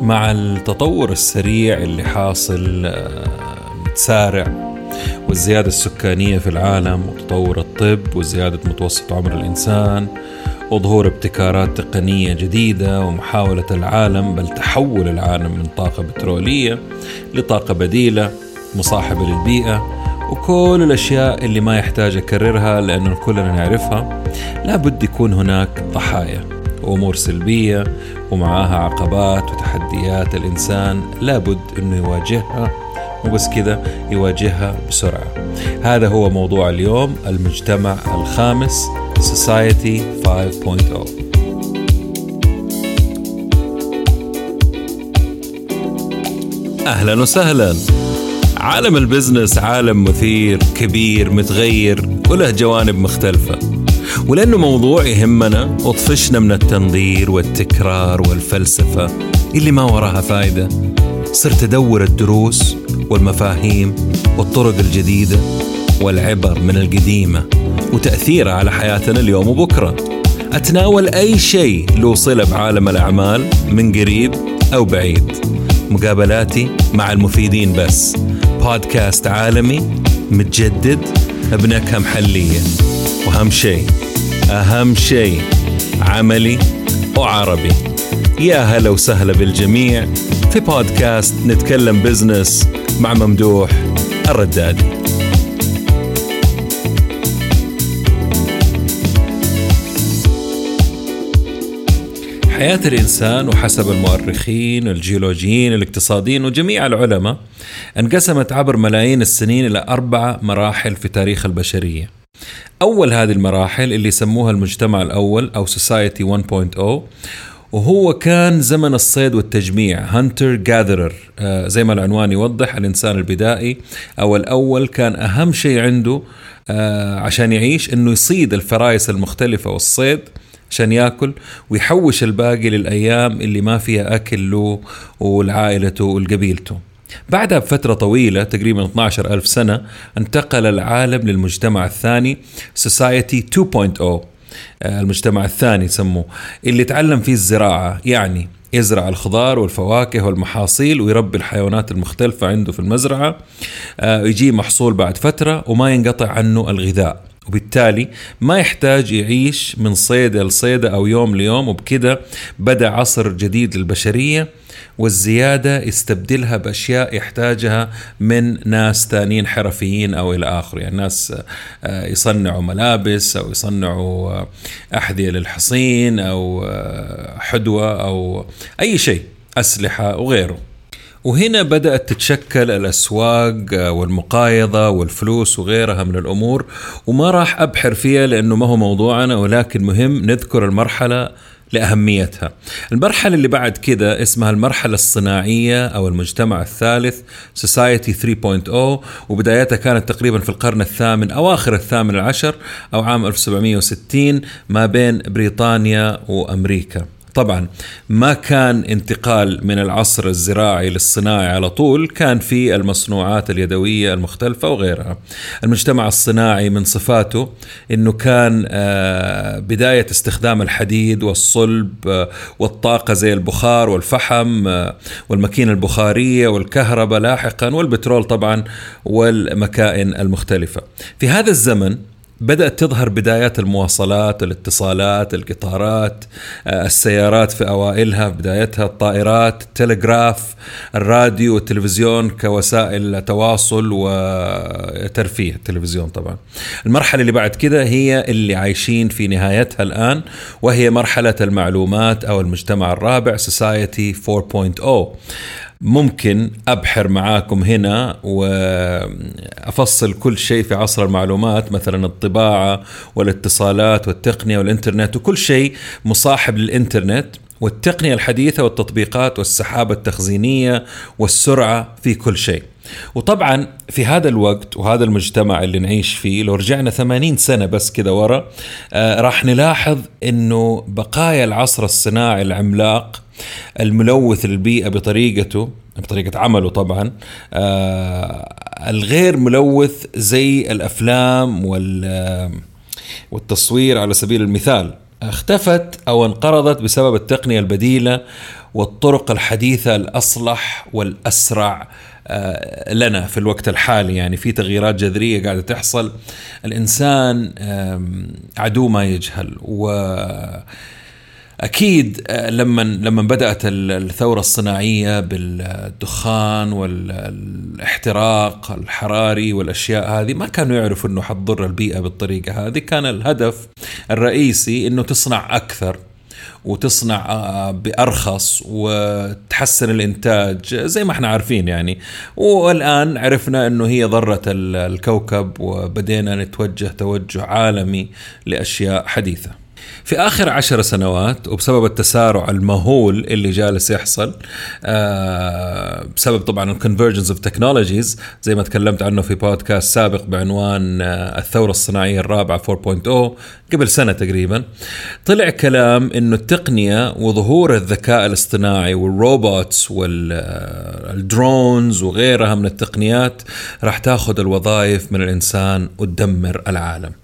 مع التطور السريع اللي حاصل آه، متسارع والزيادة السكانية في العالم وتطور الطب وزيادة متوسط عمر الإنسان وظهور ابتكارات تقنية جديدة ومحاولة العالم بل تحول العالم من طاقة بترولية لطاقة بديلة مصاحبة للبيئة وكل الأشياء اللي ما يحتاج أكررها لأنه كلنا نعرفها. لابد يكون هناك ضحايا. وأمور سلبية ومعاها عقبات وتحديات الإنسان لابد أنه يواجهها وبس كذا يواجهها بسرعة. هذا هو موضوع اليوم المجتمع الخامس Society 5.0 أهلا وسهلا. عالم البزنس عالم مثير كبير متغير وله جوانب مختلفة. ولأنه موضوع يهمنا وطفشنا من التنظير والتكرار والفلسفة اللي ما وراها فايدة. صرت أدور الدروس والمفاهيم والطرق الجديدة والعبر من القديمة وتأثيرها على حياتنا اليوم وبكرة. أتناول أي شيء له صلة بعالم الأعمال من قريب أو بعيد. مقابلاتي مع المفيدين بس. بودكاست عالمي متجدد بنكهة محلية. وأهم شيء أهم شيء عملي وعربي. يا هلا وسهلا بالجميع في بودكاست نتكلم بزنس مع ممدوح الردادي. حياة الإنسان وحسب المؤرخين الجيولوجيين الاقتصاديين وجميع العلماء انقسمت عبر ملايين السنين إلى أربع مراحل في تاريخ البشرية. أول هذه المراحل اللي يسموها المجتمع الأول أو Society 1.0 وهو كان زمن الصيد والتجميع هانتر جاذرر آه زي ما العنوان يوضح الإنسان البدائي. أو الأول كان أهم شيء عنده آه عشان يعيش أنه يصيد الفرائس المختلفة والصيد عشان يأكل ويحوش الباقي للأيام اللي ما فيها أكل له ولعائلته ولقبيلته بعدها بفترة طويلة تقريبا 12 ألف سنة انتقل العالم للمجتمع الثاني Society 2.0 المجتمع الثاني سموه اللي تعلم فيه الزراعة يعني يزرع الخضار والفواكه والمحاصيل ويربي الحيوانات المختلفة عنده في المزرعة يجي محصول بعد فترة وما ينقطع عنه الغذاء. وبالتالي ما يحتاج يعيش من صيدة لصيدة أو يوم ليوم وبكده بدأ عصر جديد للبشرية والزيادة يستبدلها بأشياء يحتاجها من ناس ثانيين حرفيين أو إلى آخره يعني ناس يصنعوا ملابس أو يصنعوا أحذية للحصين أو حدوة أو أي شيء أسلحة وغيره. وهنا بدأت تتشكل الأسواق والمقايضة والفلوس وغيرها من الأمور وما راح أبحر فيها لأنه ما هو موضوعنا ولكن مهم نذكر المرحلة لأهميتها. المرحلة اللي بعد كده اسمها المرحلة الصناعية أو المجتمع الثالث Society 3.0 وبدايتها كانت تقريبا في القرن الثامن أواخر الثامن العشر أو عام 1760 ما بين بريطانيا وأمريكا. طبعا ما كان انتقال من العصر الزراعي للصناعي على طول كان في المصنوعات اليدوية المختلفة وغيرها. المجتمع الصناعي من صفاته إنه كان بداية استخدام الحديد والصلب والطاقة زي البخار والفحم والماكينة البخارية والكهرباء لاحقا والبترول طبعا والمكائن المختلفة. في هذا الزمن بدأت تظهر بدايات المواصلات الاتصالات القطارات السيارات في أوائلها بدايتها الطائرات التلغراف الراديو والتلفزيون كوسائل تواصل وترفيه التلفزيون طبعا. المرحلة اللي بعد كده هي اللي عايشين في نهايتها الآن وهي مرحلة المعلومات أو المجتمع الرابع Society 4.0 ممكن أبحر معاكم هنا وأفصل كل شيء في عصر المعلومات مثلا الطباعة والاتصالات والتقنية والإنترنت وكل شيء مصاحب للإنترنت والتقنية الحديثة والتطبيقات والسحابة التخزينية والسرعة في كل شيء. وطبعا في هذا الوقت وهذا المجتمع اللي نعيش فيه لو رجعنا 80 سنة بس كده ورا آه راح نلاحظ إنه بقايا العصر الصناعي العملاق الملوث للبيئة بطريقته بطريقة عمله طبعا آه الغير ملوث زي الأفلام وال والتصوير على سبيل المثال اختفت أو انقرضت بسبب التقنية البديلة والطرق الحديثة الأصلح والأسرع آه، لنا في الوقت الحالي. يعني في تغييرات جذرية قاعدة تحصل. الإنسان عدو ما يجهل. و أكيد آه، لما لما بدأت الثورة الصناعية بالدخان والإحتراق الحراري والأشياء هذه ما كانوا يعرفوا إنه حتضر البيئة بالطريقة هذه. كان الهدف الرئيسي إنه تصنع أكثر. وتصنع آه، بأرخص وتحسن الإنتاج زي ما إحنا عارفين يعني. والآن عرفنا إنه هي ضرت الكوكب وبدينا نتوجه توجه عالمي لأشياء حديثة. في آخر عشر سنوات وبسبب التسارع المهول اللي جالس يحصل آه بسبب طبعا ال convergence of technologies زي ما تكلمت عنه في بودكاست سابق بعنوان آه الثورة الصناعية الرابعة 4.0 قبل سنة تقريبا. طلع كلام إنه التقنية وظهور الذكاء الاصطناعي وال robots وال drones وغيرها من التقنيات راح تاخذ الوظائف من الإنسان وتدمر العالم.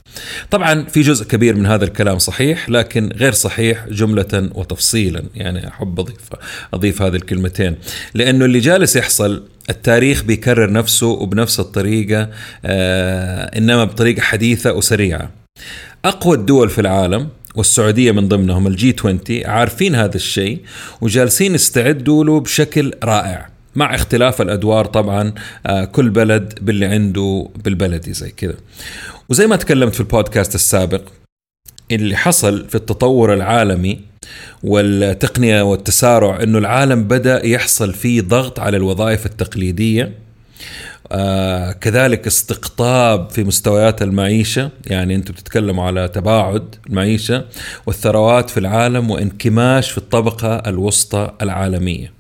طبعا في جزء كبير من هذا الكلام صحيح لكن غير صحيح جملة وتفصيلا. يعني أحب أضيف أضيف هذه الكلمتين. لأنه اللي جالس يحصل التاريخ بيكرر نفسه وبنفس الطريقة آه إنما بطريقة حديثة وسريعة. أقوى الدول في العالم والسعودية من ضمنهم الجي 20 عارفين هذا الشيء وجالسين يستعدوا له بشكل رائع. مع اختلاف الأدوار طبعا آه، كل بلد باللي عنده بالبلدي زي كذا. وزي ما تكلمت في البودكاست السابق اللي حصل في التطور العالمي والتقنية والتسارع إنه العالم بدأ يحصل فيه ضغط على الوظائف التقليدية آه كذلك استقطاب في مستويات المعيشة. يعني أنتم بتتكلموا على تباعد المعيشة والثروات في العالم وانكماش في الطبقة الوسطى العالمية.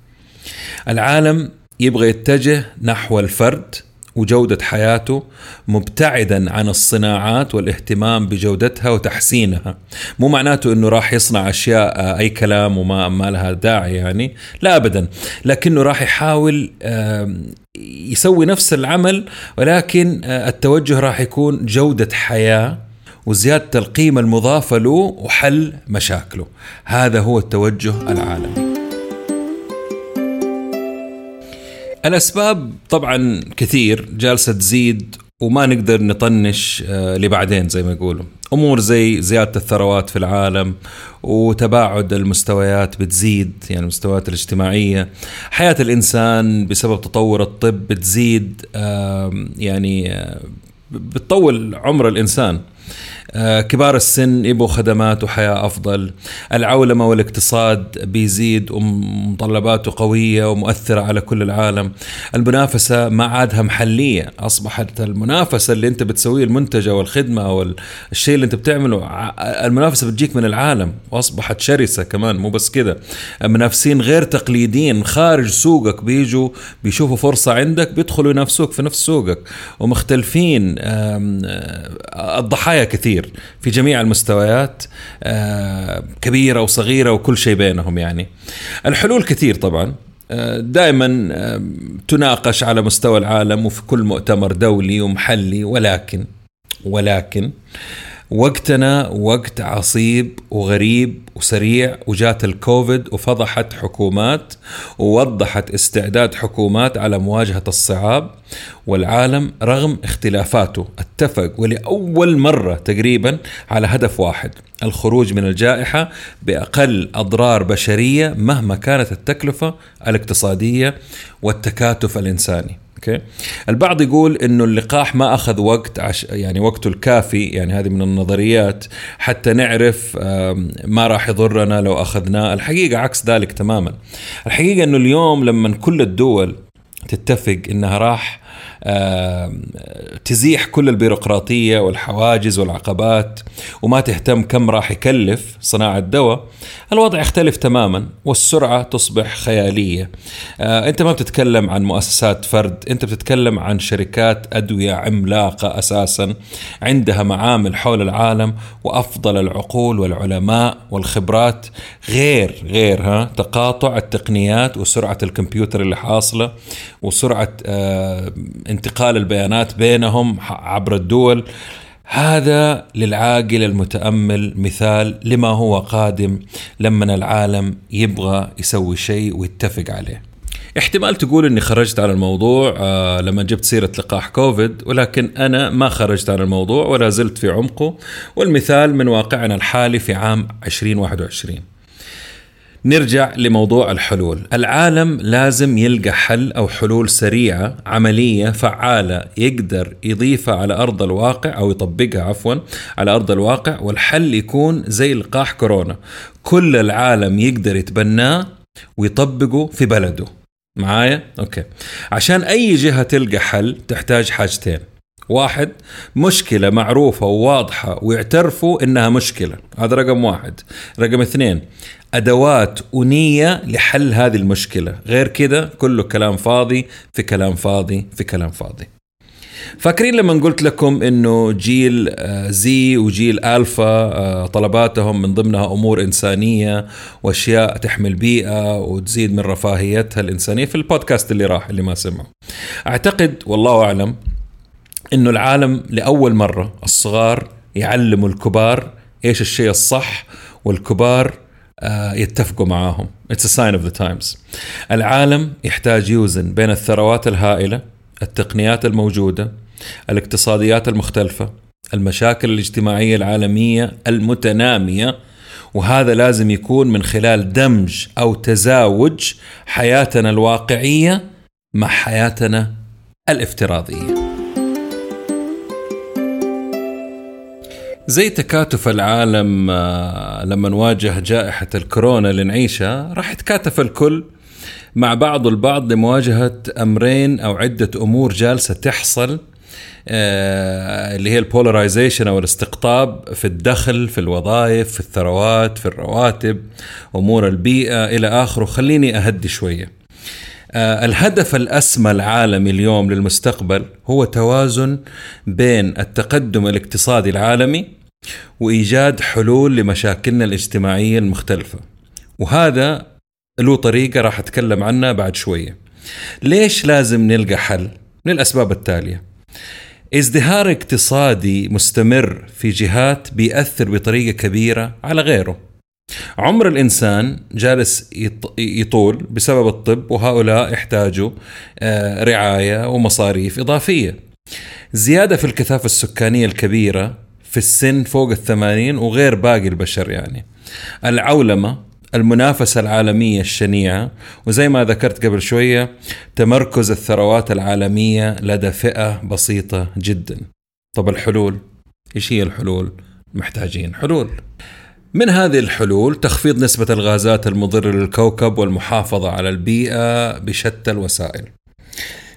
العالم يبغى يتجه نحو الفرد وجودة حياته مبتعدا عن الصناعات والاهتمام بجودتها وتحسينها. مو معناته إنه راح يصنع أشياء آه، أي كلام وما ما لها داعي يعني. لا ابدا. لكنه راح يحاول يسوي نفس العمل ولكن آه، التوجه راح يكون جودة حياة وزيادة القيمة المضافة له وحل مشاكله. هذا هو التوجه العالمي. الأسباب طبعا كثير جالسه تزيد وما نقدر نطنش آه، لبعدين زي ما يقولوا. أمور زي زيادة الثروات في العالم وتباعد المستويات بتزيد يعني المستويات الاجتماعية. حياة الإنسان بسبب تطور الطب بتزيد يعني آه، بتطول عمر الإنسان. كبار السن يبغوا خدمات وحياة أفضل. العولمة والاقتصاد بيزيد ومتطلباته قوية ومؤثرة على كل العالم. المنافسة ما عادها محلية. أصبحت المنافسة اللي أنت بتسويه المنتج أو الخدمة أو الشيء اللي أنت بتعمله المنافسة بتجيك من العالم. وأصبحت شرسة كمان مو بس كده. منافسين غير تقليديين خارج سوقك. بيجوا بيشوفوا فرصة عندك بيدخلوا ينافسوك في نفس سوقك. ومختلفين الضحايا كثير. في جميع المستويات آه، كبيرة وصغيرة وكل شيء بينهم يعني. الحلول كثير طبعا آه، دائما تناقش على مستوى العالم وفي كل مؤتمر دولي ومحلي ولكن ولكن وقتنا وقت عصيب وغريب وسريع وجات الكوفيد وفضحت حكومات ووضحت استعداد حكومات على مواجهة الصعاب. والعالم رغم اختلافاته اتفق ولأول مرة تقريبا على هدف واحد الخروج من الجائحة بأقل أضرار بشرية مهما كانت التكلفة الاقتصادية والتكاتف الإنساني. أوكي. البعض يقول إنه اللقاح ما أخذ وقت عش يعني وقته الكافي يعني هذه من النظريات. حتى نعرف ما راح يضرنا لو أخذناه. الحقيقة عكس ذلك تماما. الحقيقة إنه اليوم لما كل الدول تتفق إنها راح تزيح كل البيروقراطية والحواجز والعقبات وما تهتم كم راح يكلف صناعة دواء الوضع يختلف تماما والسرعة تصبح خيالية. آه، أنت ما بتتكلم عن مؤسسات فرد أنت بتتكلم عن شركات أدوية عملاقة أساسا عندها معامل حول العالم وأفضل العقول والعلماء والخبرات. غير غير ها تقاطع التقنيات وسرعة الكمبيوتر اللي حاصلة وسرعة آه، انتقال البيانات بينهم عبر الدول هذا للعاقل المتأمل مثال لما هو قادم لما العالم يبغى يسوي شيء ويتفق عليه. احتمال تقول إني خرجت عن الموضوع آه لما جبت سيرة لقاح كوفيد ولكن أنا ما خرجت عن الموضوع ولا زلت في عمقه والمثال من واقعنا الحالي في عام 2021. نرجع لموضوع الحلول. العالم لازم يلقى حل أو حلول سريعة عملية فعالة يقدر يضيفها على أرض الواقع أو يطبقها عفوا على أرض الواقع والحل يكون زي لقاح كورونا. كل العالم يقدر يتبناه ويطبقه في بلده. معايا؟ أوكي. عشان أي جهة تلقى حل تحتاج حاجتين. واحد مشكلة معروفة وواضحة ويعترفوا إنها مشكلة. هذا رقم واحد. رقم اثنين أدوات ونية لحل هذه المشكلة غير كده كله كلام فاضي في كلام فاضي في كلام فاضي فاكرين لما قلت لكم إنه جيل زي وجيل ألفا طلباتهم من ضمنها أمور إنسانية وأشياء تحمل بيئة وتزيد من رفاهيتها الإنسانية في البودكاست اللي راح اللي ما سمعوا. أعتقد والله أعلم إنه العالم لأول مرة الصغار يعلموا الكبار إيش الشيء الصح والكبار يتفقوا معاهم. It's a sign of the times. العالم يحتاج يوزن بين الثروات الهائلة التقنيات الموجودة الاقتصاديات المختلفة المشاكل الاجتماعية العالمية المتنامية وهذا لازم يكون من خلال دمج أو تزاوج حياتنا الواقعية مع حياتنا الافتراضية. زي تكاتف العالم لما نواجه جائحة الكورونا اللي نعيشها راح يتكاتف الكل مع بعض البعض لمواجهة أمرين أو عدة أمور جالسة تحصل اللي هي البولرايزيشن أو الاستقطاب في الدخل في الوظائف في الثروات في الرواتب أمور البيئة إلى آخره. خليني أهدي شوية. الهدف الأسمى العالمي اليوم للمستقبل هو توازن بين التقدم الاقتصادي العالمي وإيجاد حلول لمشاكلنا الاجتماعية المختلفة. وهذا له طريقة راح أتكلم عنها بعد شوية. ليش لازم نلقى حل؟ للاسباب التالية. ازدهار اقتصادي مستمر في جهات بيأثر بطريقة كبيرة على غيره. عمر الإنسان جالس يطول بسبب الطب وهؤلاء يحتاجوا رعاية ومصاريف إضافية. زيادة في الكثافة السكانية الكبيرة في السن فوق الثمانين وغير باقي البشر يعني. العولمة المنافسة العالمية الشنيعة وزي ما ذكرت قبل شوية تمركز الثروات العالمية لدى فئة بسيطة جدا طب الحلول إيش هي الحلول محتاجين حلول من هذه الحلول تخفيض نسبة الغازات المضرة للكوكب والمحافظة على البيئة بشتى الوسائل.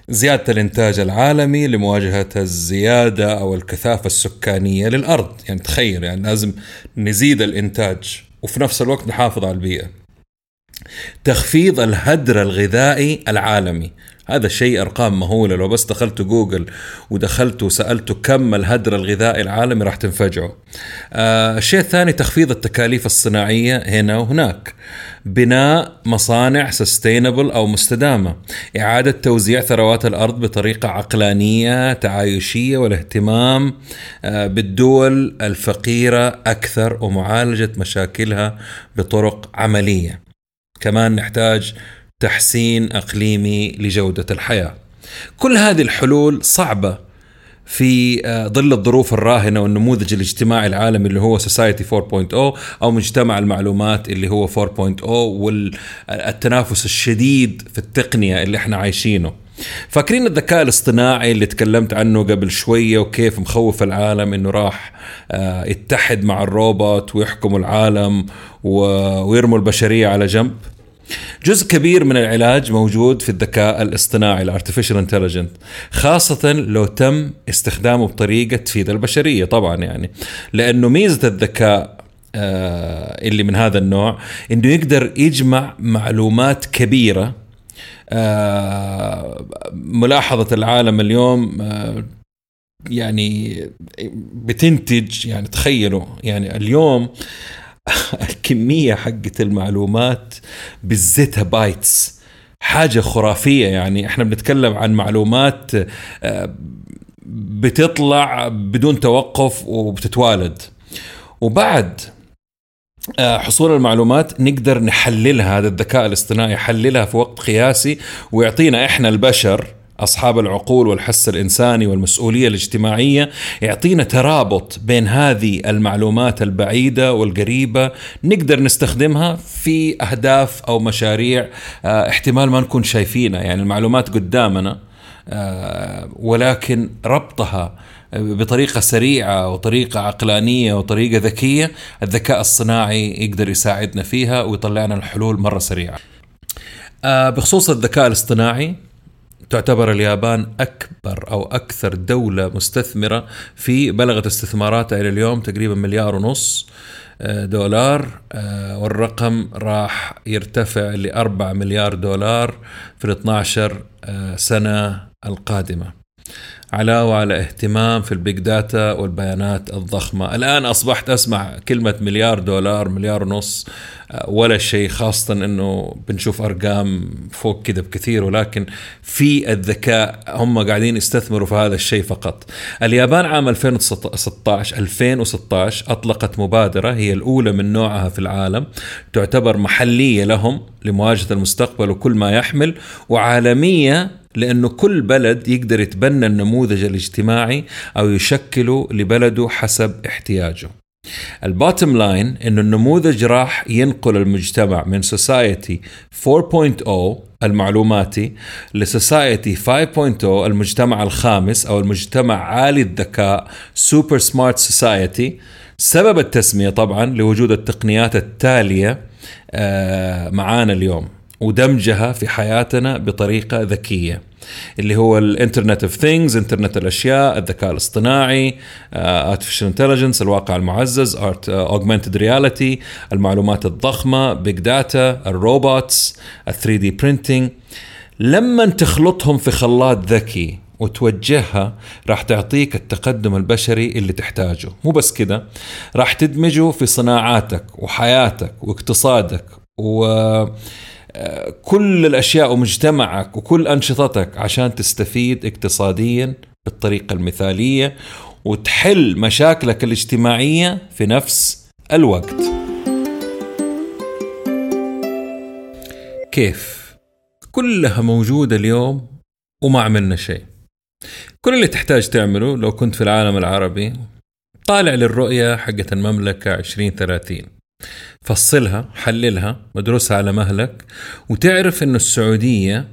زيادة الإنتاج العالمي لمواجهة الزيادة أو الكثافة السكانية للأرض، يعني تخيل يعني لازم نزيد الإنتاج وفي نفس الوقت نحافظ على البيئة. تخفيض الهدر الغذائي العالمي هذا شيء أرقام مهولة لو بس دخلت جوجل ودخلت وسالته كم الهدر الغذائي العالمي راح تنفجعوا. آه الشيء الثاني تخفيض التكاليف الصناعية هنا وهناك. بناء مصانع sustainable أو مستدامة، إعادة توزيع ثروات الأرض بطريقة عقلانية تعايشية والاهتمام آه بالدول الفقيرة أكثر ومعالجة مشاكلها بطرق عملية. كمان نحتاج تحسين إقليمي لجودة الحياة. كل هذه الحلول صعبة في ظل الظروف الراهنة والنموذج الاجتماعي العالمي اللي هو society 4.0 أو مجتمع المعلومات اللي هو 4.0 والتنافس الشديد في التقنية اللي إحنا عايشينه. فاكرين الذكاء الاصطناعي اللي تكلمت عنه قبل شوية وكيف مخوف العالم إنه راح يتحد مع الروبوت ويحكموا العالم ويرموا البشرية على جنب؟ جزء كبير من العلاج موجود في الذكاء الاصطناعي ال artificial intelligent خاصة لو تم استخدامه بطريقة تفيد البشرية طبعا يعني لأنه ميزة الذكاء آه اللي من هذا النوع إنه يقدر يجمع معلومات كبيرة آه ملاحظة العالم اليوم آه يعني بتنتج يعني تخيلوا يعني اليوم الكمية حقت المعلومات بالزيتا بايتس. حاجة خرافية يعني. إحنا بنتكلم عن معلومات بتطلع بدون توقف وبتتوالد. وبعد آه، حصول المعلومات نقدر نحللها هذا الذكاء الاصطناعي يحللها في وقت قياسي ويعطينا إحنا البشر أصحاب العقول والحس الإنساني والمسؤولية الاجتماعية يعطينا ترابط بين هذه المعلومات البعيدة والقريبة نقدر نستخدمها في أهداف أو مشاريع آه، احتمال ما نكون شايفينها. يعني المعلومات قدامنا آه، ولكن ربطها بطريقة سريعة وطريقة عقلانية وطريقة ذكية الذكاء الصناعي يقدر يساعدنا فيها ويطلع لنا الحلول مرة سريعة. آه، بخصوص الذكاء الاصطناعي تعتبر اليابان أكبر أو أكثر دولة مستثمرة في بلغت استثماراتها إلى اليوم تقريبا مليار ونص آه، دولار آه، والرقم راح يرتفع ل 4 مليار دولار في ال 12 سنة القادمة. علاوة على اهتمام في ال big data والبيانات الضخمة. الآن أصبحت أسمع كلمة مليار دولار مليار ونص آه، ولا شيء خاصة أنه بنشوف أرقام فوق كذا بكثير ولكن في الذكاء هم قاعدين يستثمروا في هذا الشيء فقط. اليابان عام 2016 2016 أطلقت مبادرة هي الأولى من نوعها في العالم تعتبر محلية لهم لمواجهة المستقبل وكل ما يحمل وعالمية لأنه كل بلد يقدر يتبنى النموذج الاجتماعي أو يشكله لبلده حسب احتياجه. ال bottom line إنه النموذج راح ينقل المجتمع من society 4.0 المعلوماتي ل society 5.0 المجتمع الخامس أو المجتمع عالي الذكاء super smart society. سبب التسمية طبعا لوجود التقنيات التالية آه، معانا اليوم ودمجها في حياتنا بطريقة ذكية. اللي هو ال internet of things انترنت الأشياء الذكاء الاصطناعي artificial uh, intelligence الواقع المعزز art augmented reality المعلومات الضخمة big data ال robots ال 3D printing لما تخلطهم في خلاط ذكي وتوجهها راح تعطيك التقدم البشري اللي تحتاجه. مو بس كده راح تدمجه في صناعاتك وحياتك واقتصادك و كل الأشياء ومجتمعك وكل أنشطتك عشان تستفيد اقتصاديا بالطريقة المثالية وتحل مشاكلك الاجتماعية في نفس الوقت. كيف؟ كلها موجودة اليوم وما عملنا شيء. كل اللي تحتاج تعمله لو كنت في العالم العربي طالع للرؤية حقت المملكة 2030 فصلها حللها ودرسها على مهلك. وتعرف إنه السعودية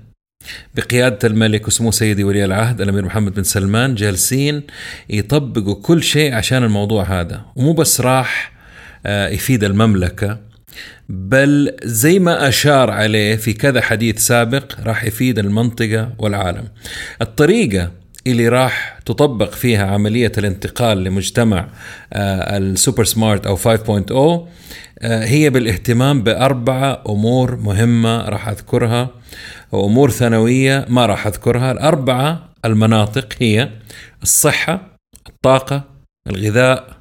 بقيادة الملك وسمو سيدي ولي العهد الأمير محمد بن سلمان جالسين يطبقوا كل شيء عشان الموضوع هذا. ومو بس راح آه، يفيد المملكة بل زي ما أشار عليه في كذا حديث سابق راح يفيد المنطقة والعالم. الطريقة اللي راح تطبق فيها عملية الانتقال لمجتمع آه، السوبر سمارت أو 5.0 آه، هي بالاهتمام بأربعة أمور مهمة راح أذكرها. وأمور ثانوية ما راح أذكرها. الأربعة المناطق هي الصحة الطاقة الغذاء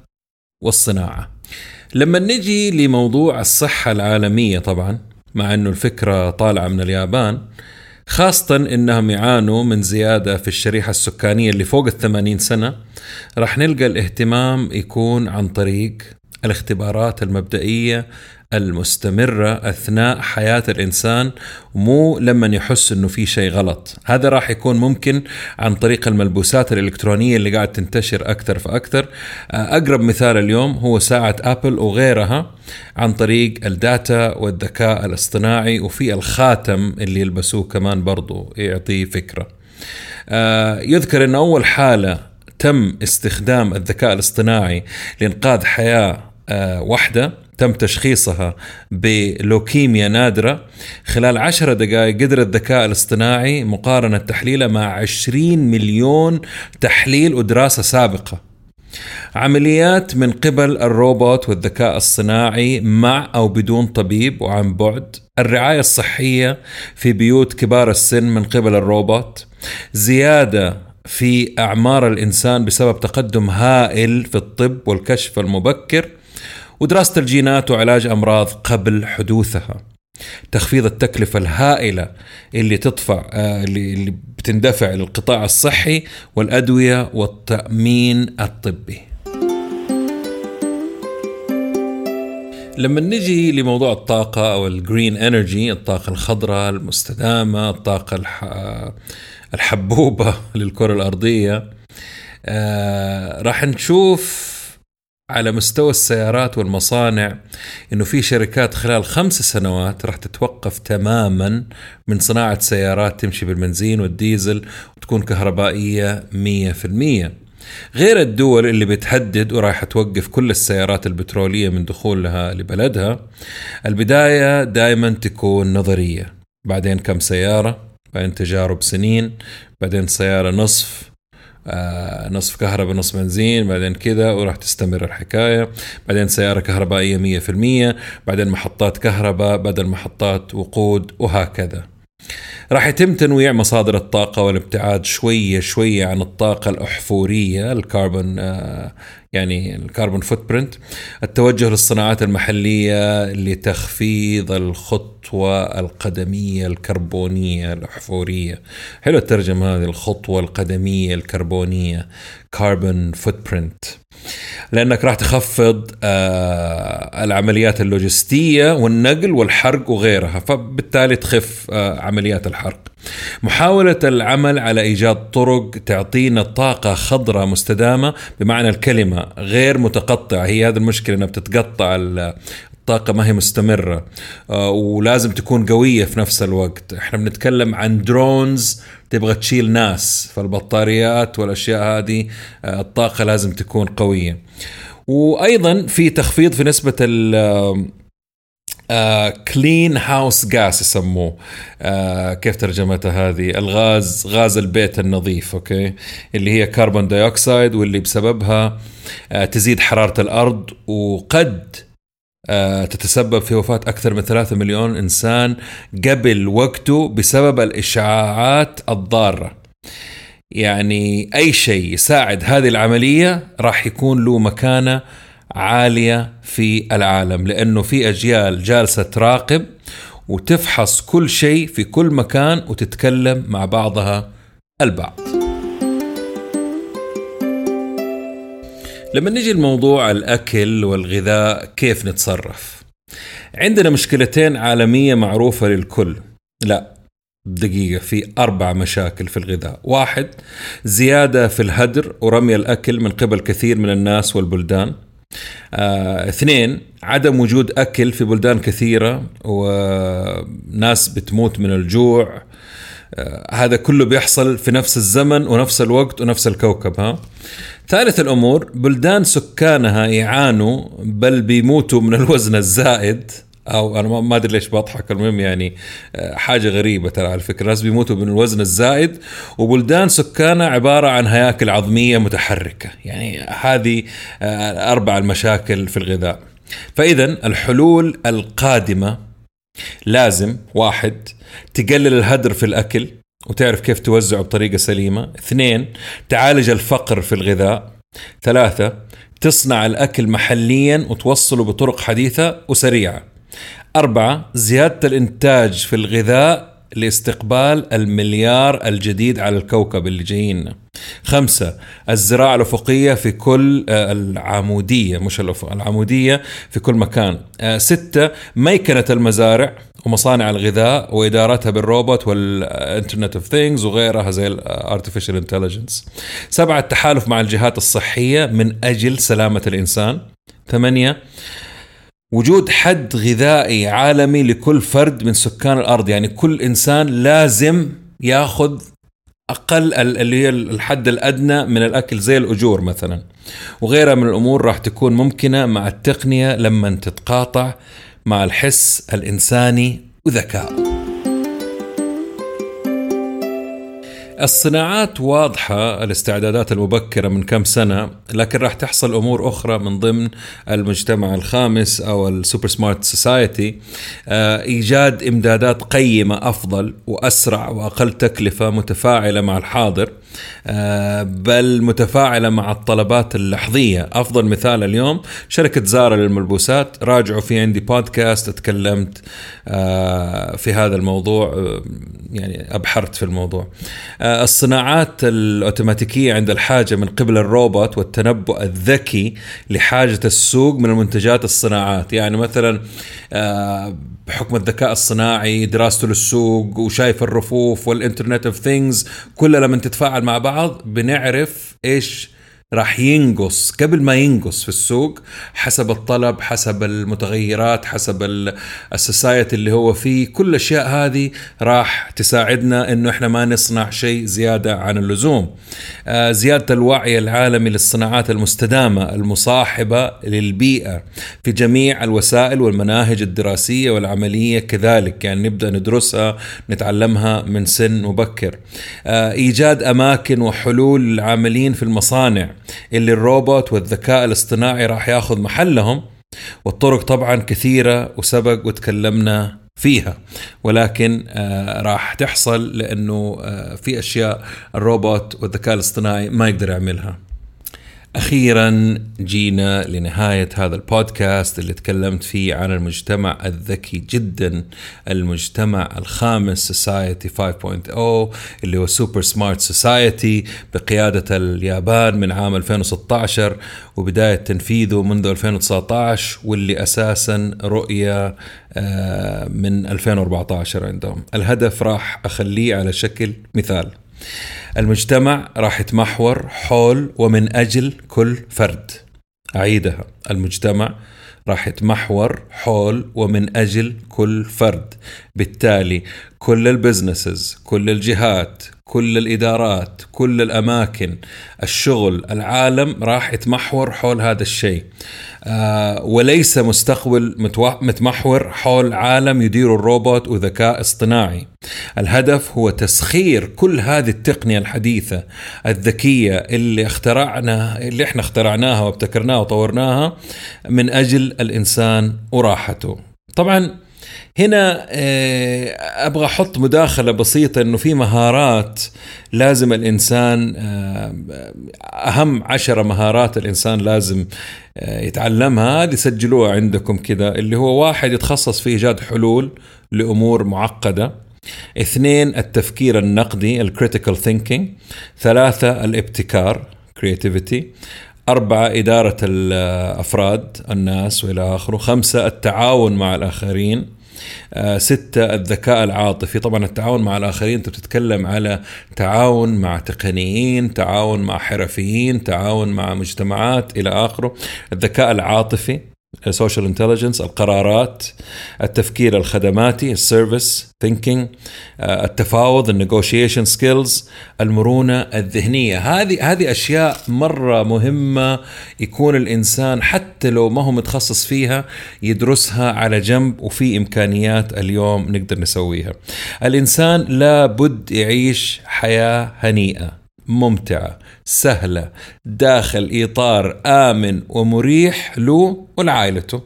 والصناعة. لما نجي لموضوع الصحة العالمية طبعا مع أنه الفكرة طالعة من اليابان خاصة انهم يعانوا من زيادة في الشريحة السكانية اللي فوق الثمانين سنة راح نلقى الاهتمام يكون عن طريق الاختبارات المبدئية المستمرة أثناء حياة الإنسان مو لما يحس أنه في شيء غلط. هذا راح يكون ممكن عن طريق الملبوسات الإلكترونية اللي قاعد تنتشر أكثر فأكثر. أقرب مثال اليوم هو ساعة أبل وغيرها عن طريق ال data والذكاء الاصطناعي وفي الخاتم اللي يلبسوه كمان برضو يعطيه فكرة. يذكر أن أول حالة تم استخدام الذكاء الاصطناعي لإنقاذ حياة آه، واحدة تم تشخيصها بلوكيميا نادرة خلال عشرة دقائق قدر الذكاء الاصطناعي مقارنة تحليله مع 20 مليون تحليل ودراسة سابقة. عمليات من قبل الروبوت والذكاء الصناعي مع أو بدون طبيب وعن بعد. الرعاية الصحية في بيوت كبار السن من قبل الروبوت. زيادة في أعمار الإنسان بسبب تقدم هائل في الطب والكشف المبكر. ودراسة الجينات وعلاج أمراض قبل حدوثها تخفيض التكلفة الهائلة اللي تدفع آه، اللي بتندفع للقطاع الصحي والأدوية والتأمين الطبي. لما نجي لموضوع الطاقة أو ال green energy الطاقة الخضراء المستدامة الطاقة الح... الحبوبة للكرة الأرضية آه راح نشوف على مستوى السيارات والمصانع إنه في شركات خلال خمس سنوات راح تتوقف تماما من صناعة سيارات تمشي بالبنزين والديزل وتكون كهربائية 100% غير الدول اللي بتهدد ورايحة توقف كل السيارات البترولية من دخولها لبلدها البداية دائما تكون نظرية. بعدين كم سيارة؟ بعدين تجارب سنين. بعدين سيارة نصف. نصف كهرباء نصف بنزين بعدين كذا وراح تستمر الحكاية. بعدين سيارة كهربائية مية في المية. بعدين محطات كهرباء بدل محطات وقود وهكذا. راح يتم تنويع مصادر الطاقة والابتعاد شوية شوية عن الطاقة الأحفورية الكربون آه يعني ال carbon footprint التوجه للصناعات المحلية لتخفيض الخطوة القدمية الكربونية الأحفورية. حلو الترجمة هذه الخطوة القدمية الكربونية carbon footprint لأنك راح تخفض آه العمليات اللوجستية والنقل والحرق وغيرها فبالتالي تخف آه عمليات الحرق. محاولة العمل على إيجاد طرق تعطينا طاقة خضراء مستدامة بمعنى الكلمة غير متقطعة. هي هذه المشكلة أنها بتتقطع الطاقة ما هي مستمرة آه، ولازم تكون قوية في نفس الوقت. إحنا بنتكلم عن drones تبغى تشيل ناس فالبطاريات والأشياء هذه آه، الطاقة لازم تكون قوية. وأيضا في تخفيض في نسبة ال clean house gas يسموه. uh, كيف ترجمتها هذه؟ الغاز غاز البيت النظيف أوكي؟ اللي هي carbon dioxide واللي بسببها uh, تزيد حرارة الأرض وقد uh, تتسبب في وفاة أكثر من 3 مليون إنسان قبل وقته بسبب الإشعاعات الضارة. يعني أي شيء يساعد هذه العملية راح يكون له مكانة عالية في العالم لأنه في أجيال جالسة تراقب وتفحص كل شيء في كل مكان وتتكلم مع بعضها البعض. لما نجي لموضوع الأكل والغذاء كيف نتصرف؟ عندنا مشكلتين عالمية معروفة للكل. لا دقيقة في أربع مشاكل في الغذاء واحد زيادة في الهدر ورمي الأكل من قبل كثير من الناس والبلدان آه، اثنين عدم وجود أكل في بلدان كثيرة وناس بتموت من الجوع. آه، هذا كله بيحصل في نفس الزمن ونفس الوقت ونفس الكوكب ها؟ ثالث الأمور بلدان سكانها يعانوا بل بيموتوا من الوزن الزائد. أو أنا ما أدري ليش بضحك. المهم يعني آه، حاجة غريبة ترى على فكرة. الناس بيموتوا من الوزن الزائد وبلدان سكانها عبارة عن هياكل عظمية متحركة. يعني هذه آه، أربع المشاكل في الغذاء. فاذا الحلول القادمة لازم واحد تقلل الهدر في الأكل وتعرف كيف توزعه بطريقة سليمة. اثنين تعالج الفقر في الغذاء. ثلاثة تصنع الأكل محليا وتوصله بطرق حديثة وسريعة. أربعة زيادة الإنتاج في الغذاء لاستقبال المليار الجديد على الكوكب اللي جايين. خمسة الزراعة الأفقية في كل آه، العمودية مش الأفق العمودية في كل مكان. آه، ستة ميكنة المزارع ومصانع الغذاء وإدارتها بالروبوت وال internet of things وغيرها زي ال artificial intelligence سبعة التحالف مع الجهات الصحية من أجل سلامة الإنسان. ثمانية وجود حد غذائي عالمي لكل فرد من سكان الأرض. يعني كل إنسان لازم ياخذ أقل اللي هي الحد الأدنى من الأكل زي الأجور مثلا. وغيرها من الأمور راح تكون ممكنة مع التقنية لما تتقاطع مع الحس الإنساني وذكائه الصناعات واضحة الاستعدادات المبكرة من كم سنة لكن راح تحصل أمور أخرى من ضمن المجتمع الخامس أو ال super smart society. إيجاد إمدادات قيمة أفضل وأسرع وأقل تكلفة متفاعلة مع الحاضر آه، بل متفاعلة مع الطلبات اللحظية. أفضل مثال اليوم شركة زارا للملبوسات. راجعوا في عندي بودكاست تكلمت آه، في هذا الموضوع آه، يعني أبحرت في الموضوع. الصناعات الأوتوماتيكية عند الحاجة من قبل الروبوت والتنبؤ الذكي لحاجة السوق من المنتجات الصناعات. يعني مثلا بحكم الذكاء الصناعي دراسته للسوق وشايف الرفوف وال internet of things كلها لما تتفاعل مع بعض بنعرف إيش راح ينقص قبل ما ينقص في السوق حسب الطلب حسب المتغيرات حسب السوسايتي اللي هو فيه كل الأشياء هذه راح تساعدنا إنه إحنا ما نصنع شيء زيادة عن اللزوم. آه زيادة الوعي العالمي للصناعات المستدامة المصاحبة للبيئة في جميع الوسائل والمناهج الدراسية والعملية كذلك. يعني نبدأ ندرسها نتعلمها من سن مبكر. آه إيجاد أماكن وحلول للعاملين في المصانع. اللي الروبوت والذكاء الاصطناعي راح ياخذ محلهم والطرق طبعا كثيرة وسبق وتكلمنا فيها. ولكن آه راح تحصل لأنه آه في أشياء الروبوت والذكاء الاصطناعي ما يقدر يعملها. أخيرا جينا لنهاية هذا البودكاست اللي تكلمت فيه عن المجتمع الذكي جدا المجتمع الخامس سوسايتي 5.0 اللي هو super smart society بقيادة اليابان من عام 2016 وبداية تنفيذه منذ 2019 واللي أساسا رؤية آه، من 2014 عندهم. الهدف راح أخليه على شكل مثال. المجتمع راح يتمحور حول ومن أجل كل فرد. أعيدها. المجتمع راح يتمحور حول ومن أجل كل فرد. بالتالي كل البزنسز كل الجهات كل الإدارات كل الأماكن الشغل العالم راح يتمحور حول هذا الشيء. آه وليس مستقبل متمحور حول عالم يدير الروبوت وذكاء اصطناعي. الهدف هو تسخير كل هذه التقنية الحديثة الذكية اللي اخترعنا اللي إحنا اخترعناها وابتكرناها وطورناها من أجل الإنسان وراحته. طبعا هنا آه، أبغى أحط مداخلة بسيطة إنه في مهارات لازم الإنسان آه، أهم عشرة مهارات الإنسان لازم آه، يتعلمها هذه سجلوها عندكم كذا اللي هو واحد يتخصص في إيجاد حلول لأمور معقدة اثنين التفكير النقدي ال critical thinking ثلاثة الابتكار creativity أربعة إدارة الأفراد الناس وإلى آخره خمسة التعاون مع الآخرين. ستة الذكاء العاطفي. طبعا التعاون مع الآخرين أنت بتتكلم على تعاون مع تقنيين تعاون مع حرفيين تعاون مع مجتمعات إلى آخره. الذكاء العاطفي ال social intelligence القرارات التفكير الخدماتي ال service thinking التفاوض ال negotiation skills المرونة الذهنية. هذه هذه أشياء مرة مهمة يكون الإنسان حتى لو ما هو متخصص فيها يدرسها على جنب وفي إمكانيات اليوم نقدر نسويها. الإنسان لابد يعيش حياة هنيئة. ممتعة سهلة داخل إطار آمن ومريح له ولعائلته.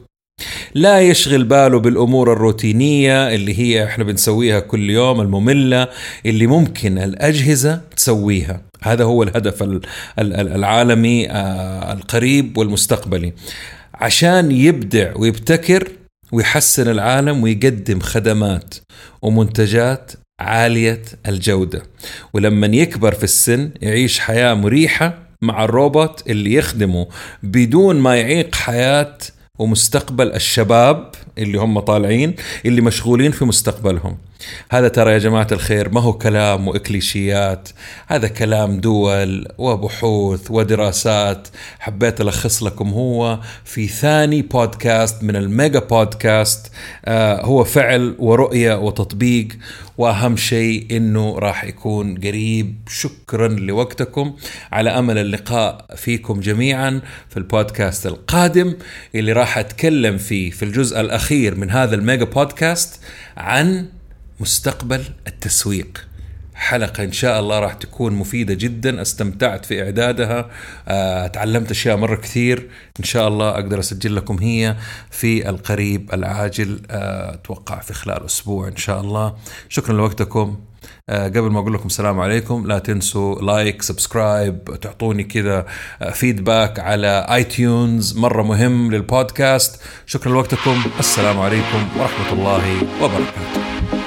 لا يشغل باله بالأمور الروتينية اللي هي إحنا بنسويها كل يوم المملة اللي ممكن الأجهزة تسويها. هذا هو الهدف العالمي آه، القريب والمستقبلي. عشان يبدع ويبتكر ويحسن العالم ويقدم خدمات ومنتجات عالية الجودة. ولما يكبر في السن يعيش حياة مريحة مع الروبوت اللي يخدمه بدون ما يعيق حياة ومستقبل الشباب اللي هم طالعين اللي مشغولين في مستقبلهم. هذا ترى يا جماعة الخير ما هو كلام وإكليشيات هذا كلام دول وبحوث ودراسات حبيت ألخص لكم هو في ثاني بودكاست من الميجا بودكاست آه هو فعل ورؤية وتطبيق وأهم شيء إنه راح يكون قريب. شكرا لوقتكم. على أمل اللقاء فيكم جميعا في البودكاست القادم اللي راح أتكلم فيه في الجزء الأخير من هذا ال mega بودكاست عن مستقبل التسويق. حلقة إن شاء الله راح تكون مفيدة جدا. استمتعت في إعدادها. آه، تعلمت أشياء مرة كثير. إن شاء الله أقدر أسجل لكم هي في القريب العاجل. آه، أتوقع في خلال أسبوع إن شاء الله. شكرا لوقتكم. آه، قبل ما أقول لكم السلام عليكم لا تنسوا like subscribe تعطوني كذا فيدباك على اي تيونز مرة مهم للبودكاست شكرا لوقتكم. السلام عليكم ورحمة الله وبركاته.